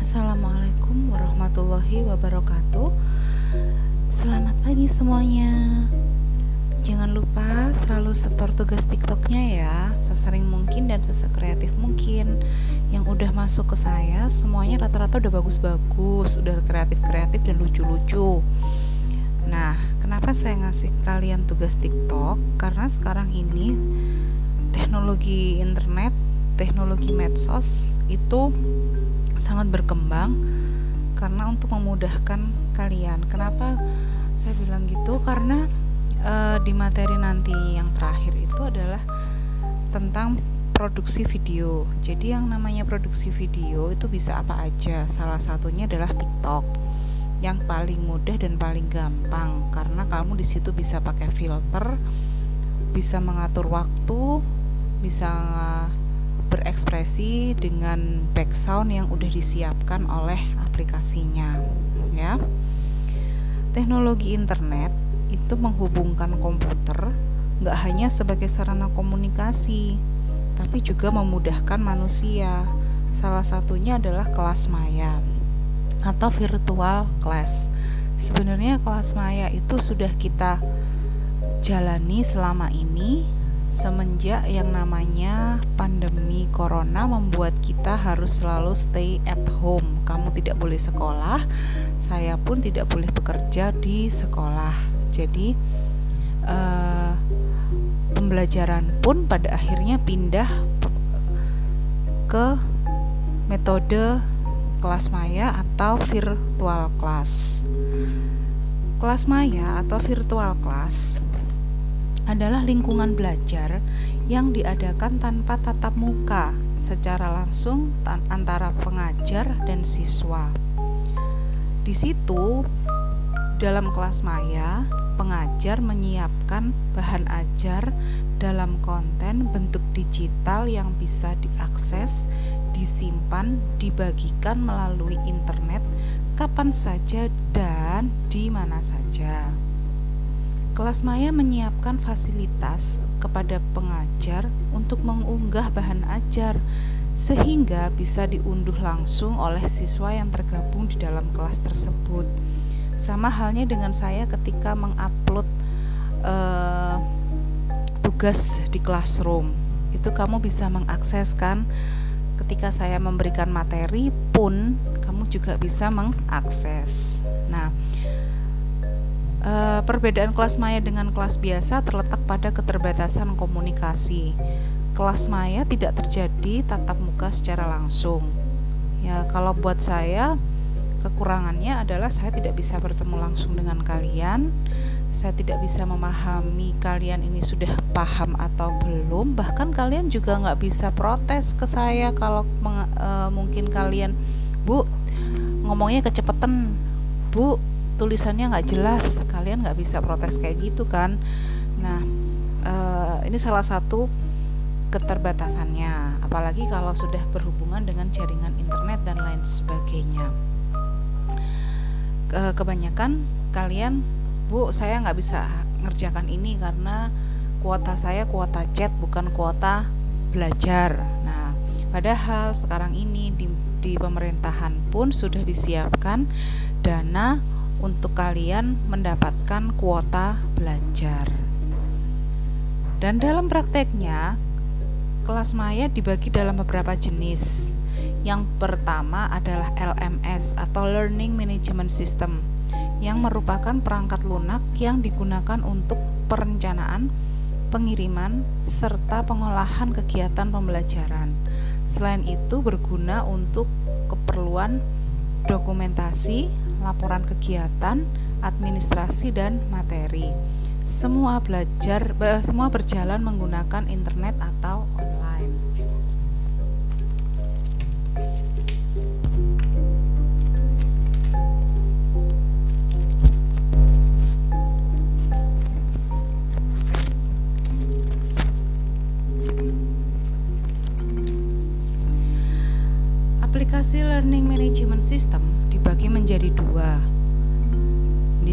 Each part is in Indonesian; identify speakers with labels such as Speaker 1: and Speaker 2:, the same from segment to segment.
Speaker 1: Assalamualaikum warahmatullahi wabarakatuh. Selamat pagi semuanya. Jangan lupa selalu setor tugas TikToknya ya, sesering mungkin dan sesekreatif mungkin. Yang udah masuk ke saya, semuanya rata-rata udah bagus-bagus, udah kreatif-kreatif dan lucu-lucu. Nah, kenapa saya ngasih kalian tugas TikTok? Karena sekarang ini teknologi internet, teknologi medsos itu sangat berkembang karena untuk memudahkan kalian. Kenapa saya bilang gitu? Karena e, di materi nanti yang terakhir itu adalah tentang produksi video. Jadi yang namanya produksi video itu bisa apa aja. Salah satunya adalah TikTok yang paling mudah dan paling gampang karena kamu di situ bisa pakai filter, bisa mengatur waktu, bisa berekspresi dengan background yang udah disiapkan oleh aplikasinya ya. Teknologi internet itu menghubungkan komputer nggak hanya sebagai sarana komunikasi tapi juga memudahkan manusia. Salah satunya adalah kelas maya atau virtual class. Sebenarnya kelas maya itu sudah kita jalani selama ini semenjak yang namanya pandemi corona membuat kita harus selalu stay at home. Kamu tidak boleh sekolah, saya pun tidak boleh bekerja di sekolah. Jadi uh, pembelajaran pun pada akhirnya pindah ke metode kelas maya atau virtual class. Kelas maya atau virtual class adalah lingkungan belajar yang diadakan tanpa tatap muka secara langsung antara pengajar dan siswa. Di situ, dalam kelas maya, pengajar menyiapkan bahan ajar dalam konten bentuk digital yang bisa diakses, disimpan, dibagikan melalui internet kapan saja dan di mana saja. Kelas Maya menyiapkan fasilitas kepada pengajar untuk mengunggah bahan ajar sehingga bisa diunduh langsung oleh siswa yang tergabung di dalam kelas tersebut. Sama halnya dengan saya ketika mengupload uh, tugas di classroom. Itu kamu bisa mengakseskan ketika saya memberikan materi pun kamu juga bisa mengakses. Nah, Uh, perbedaan kelas maya dengan kelas biasa terletak pada keterbatasan komunikasi. Kelas maya tidak terjadi tatap muka secara langsung. Ya, kalau buat saya kekurangannya adalah saya tidak bisa bertemu langsung dengan kalian. Saya tidak bisa memahami kalian ini sudah paham atau belum. Bahkan kalian juga nggak bisa protes ke saya kalau uh, mungkin kalian, Bu, ngomongnya kecepatan, Bu, tulisannya nggak jelas. Kalian nggak bisa protes kayak gitu kan. Nah uh, ini salah satu keterbatasannya. Apalagi kalau sudah berhubungan dengan jaringan internet dan lain sebagainya. Ke kebanyakan kalian bu saya nggak bisa ngerjakan ini karena kuota saya kuota chat bukan kuota belajar. Nah padahal sekarang ini di, di pemerintahan pun sudah disiapkan dana untuk kalian mendapatkan kuota belajar. Dan dalam prakteknya, kelas maya dibagi dalam beberapa jenis. Yang pertama adalah LMS atau Learning Management System yang merupakan perangkat lunak yang digunakan untuk perencanaan, pengiriman, serta pengolahan kegiatan pembelajaran. Selain itu berguna untuk keperluan dokumentasi, laporan kegiatan, administrasi dan materi. Semua belajar semua berjalan menggunakan internet atau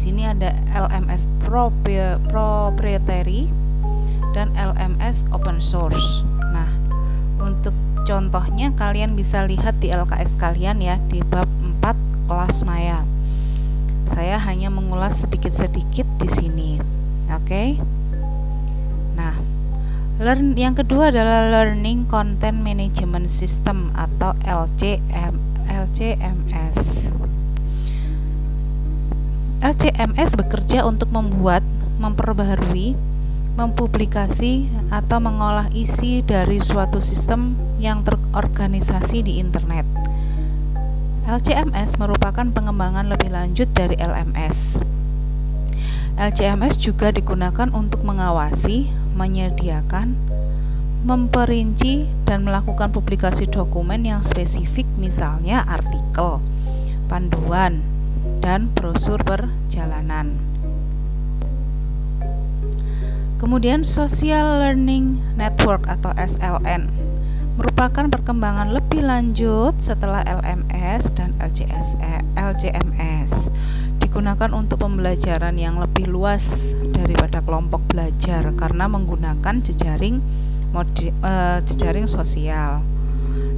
Speaker 1: sini ada LMS proprietary dan LMS open source. Nah, untuk contohnya kalian bisa lihat di LKS kalian ya di bab 4 kelas maya saya hanya mengulas sedikit-sedikit di sini oke okay? nah learn yang kedua adalah learning content management system atau LCM LCMS LCMS bekerja untuk membuat memperbaharui mempublikasi atau mengolah isi dari suatu sistem yang terorganisasi di internet. LCMS merupakan pengembangan lebih lanjut dari LMS. LCMS juga digunakan untuk mengawasi, menyediakan, memperinci, dan melakukan publikasi dokumen yang spesifik, misalnya artikel, panduan, dan brosur perjalanan. Kemudian Social Learning Network atau SLN merupakan perkembangan lebih lanjut setelah LMS dan LJS, LJMS digunakan untuk pembelajaran yang lebih luas daripada kelompok belajar karena menggunakan jejaring modi, uh, jejaring sosial.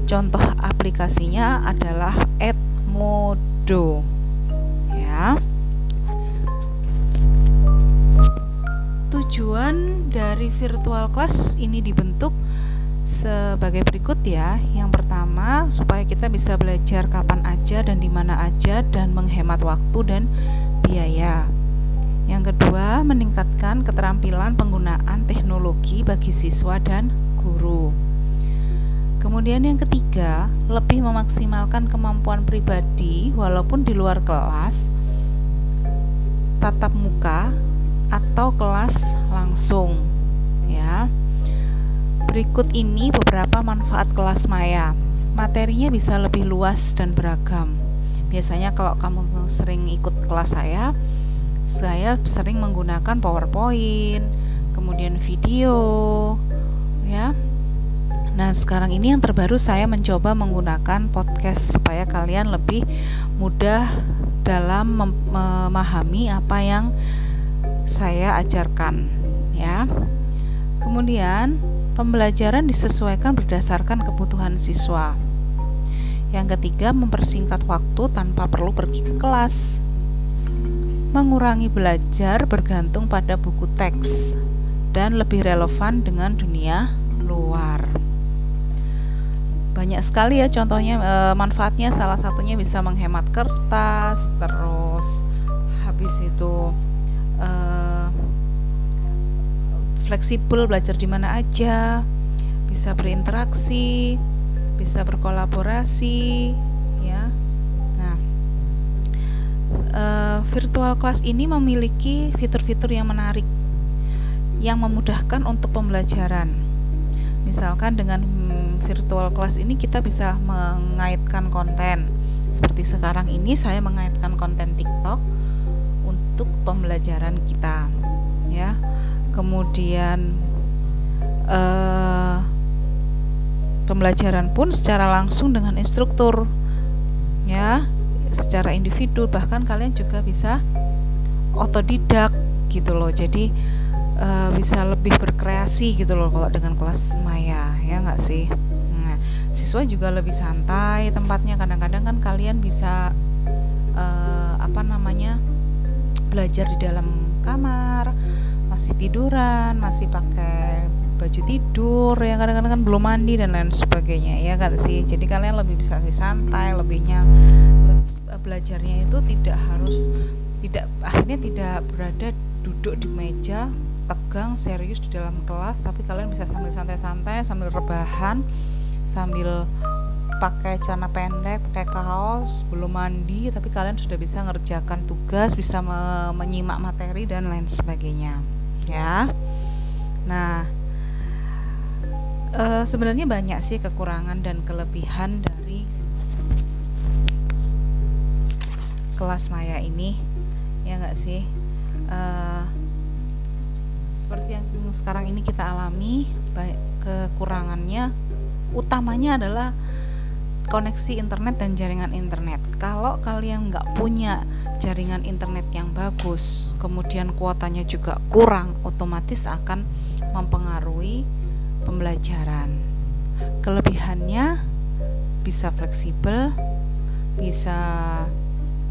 Speaker 1: Contoh aplikasinya adalah Edmodo. Ya. tujuan dari virtual class ini dibentuk sebagai berikut ya. Yang pertama, supaya kita bisa belajar kapan aja dan di mana aja dan menghemat waktu dan biaya. Yang kedua, meningkatkan keterampilan penggunaan teknologi bagi siswa dan guru. Kemudian yang ketiga, lebih memaksimalkan kemampuan pribadi walaupun di luar kelas tatap muka atau kelas langsung ya. Berikut ini beberapa manfaat kelas maya. Materinya bisa lebih luas dan beragam. Biasanya kalau kamu sering ikut kelas saya, saya sering menggunakan PowerPoint, kemudian video, ya. Nah, sekarang ini yang terbaru saya mencoba menggunakan podcast supaya kalian lebih mudah dalam memahami apa yang saya ajarkan ya. Kemudian pembelajaran disesuaikan berdasarkan kebutuhan siswa. Yang ketiga, mempersingkat waktu tanpa perlu pergi ke kelas. Mengurangi belajar bergantung pada buku teks dan lebih relevan dengan dunia luar. Banyak sekali ya contohnya e, manfaatnya. Salah satunya bisa menghemat kertas, terus habis itu uh, fleksibel belajar di mana aja bisa berinteraksi bisa berkolaborasi ya. Nah uh, virtual class ini memiliki fitur-fitur yang menarik yang memudahkan untuk pembelajaran. Misalkan dengan virtual class ini kita bisa mengaitkan konten. Seperti sekarang ini saya mengaitkan konten TikTok untuk pembelajaran kita ya. Kemudian eh, pembelajaran pun secara langsung dengan instruktur ya secara individu. Bahkan kalian juga bisa otodidak gitu loh. Jadi uh, bisa lebih berkreasi gitu loh kalau dengan kelas maya ya nggak sih siswa juga lebih santai tempatnya. Kadang-kadang kan kalian bisa uh, apa namanya belajar di dalam kamar masih tiduran masih pakai baju tidur yang kadang-kadang kan belum mandi dan lain sebagainya ya kan sih? Jadi kalian lebih bisa lebih santai lebihnya belajarnya itu tidak harus tidak akhirnya tidak berada duduk di meja tegang serius di dalam kelas tapi kalian bisa sambil santai-santai sambil rebahan sambil pakai celana pendek, pakai kaos, belum mandi, tapi kalian sudah bisa ngerjakan tugas, bisa me menyimak materi dan lain sebagainya, ya. Nah, e, sebenarnya banyak sih kekurangan dan kelebihan dari kelas maya ini, ya nggak sih? E, seperti yang sekarang ini kita alami, baik kekurangannya utamanya adalah koneksi internet dan jaringan internet. Kalau kalian nggak punya jaringan internet yang bagus, kemudian kuotanya juga kurang, otomatis akan mempengaruhi pembelajaran. kelebihannya bisa fleksibel bisa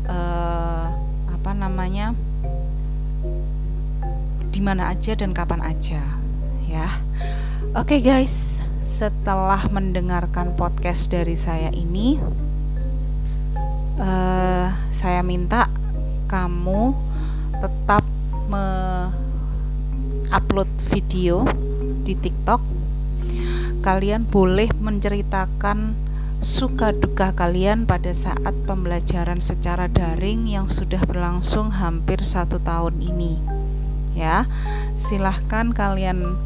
Speaker 1: uh, apa namanya di mana aja dan kapan aja ya oke okay guys setelah mendengarkan podcast dari saya ini uh, saya minta kamu tetap me-upload video di TikTok. Kalian boleh menceritakan suka duka kalian pada saat pembelajaran secara daring yang sudah berlangsung hampir satu tahun ini ya. Silahkan kalian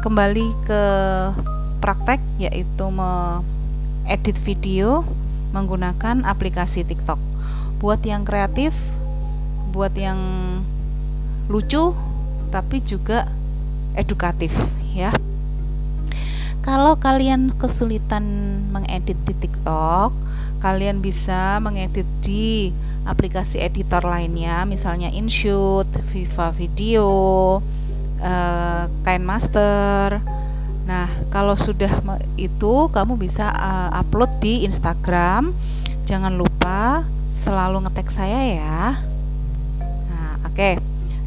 Speaker 1: kembali ke praktek yaitu edit video menggunakan aplikasi TikTok buat yang kreatif buat yang lucu tapi juga edukatif ya kalau kalian kesulitan mengedit di TikTok, kalian bisa mengedit di aplikasi editor lainnya, misalnya InShoot, Viva Video, uh, KineMaster. Nah, kalau sudah itu kamu bisa uh, upload di Instagram. Jangan lupa selalu ngetek saya ya. Nah, oke. Okay.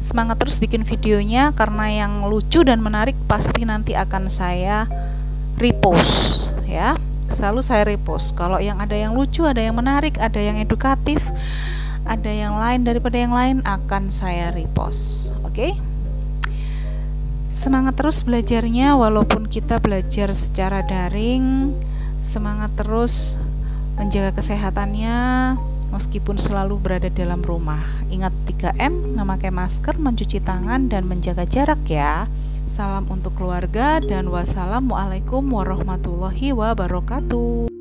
Speaker 1: Semangat terus bikin videonya karena yang lucu dan menarik pasti nanti akan saya repost ya selalu saya repost kalau yang ada yang lucu ada yang menarik ada yang edukatif ada yang lain daripada yang lain akan saya repost oke okay? Semangat terus belajarnya walaupun kita belajar secara daring semangat terus menjaga kesehatannya meskipun selalu berada dalam rumah. Ingat 3M, memakai masker, mencuci tangan, dan menjaga jarak ya. Salam untuk keluarga dan wassalamualaikum warahmatullahi wabarakatuh.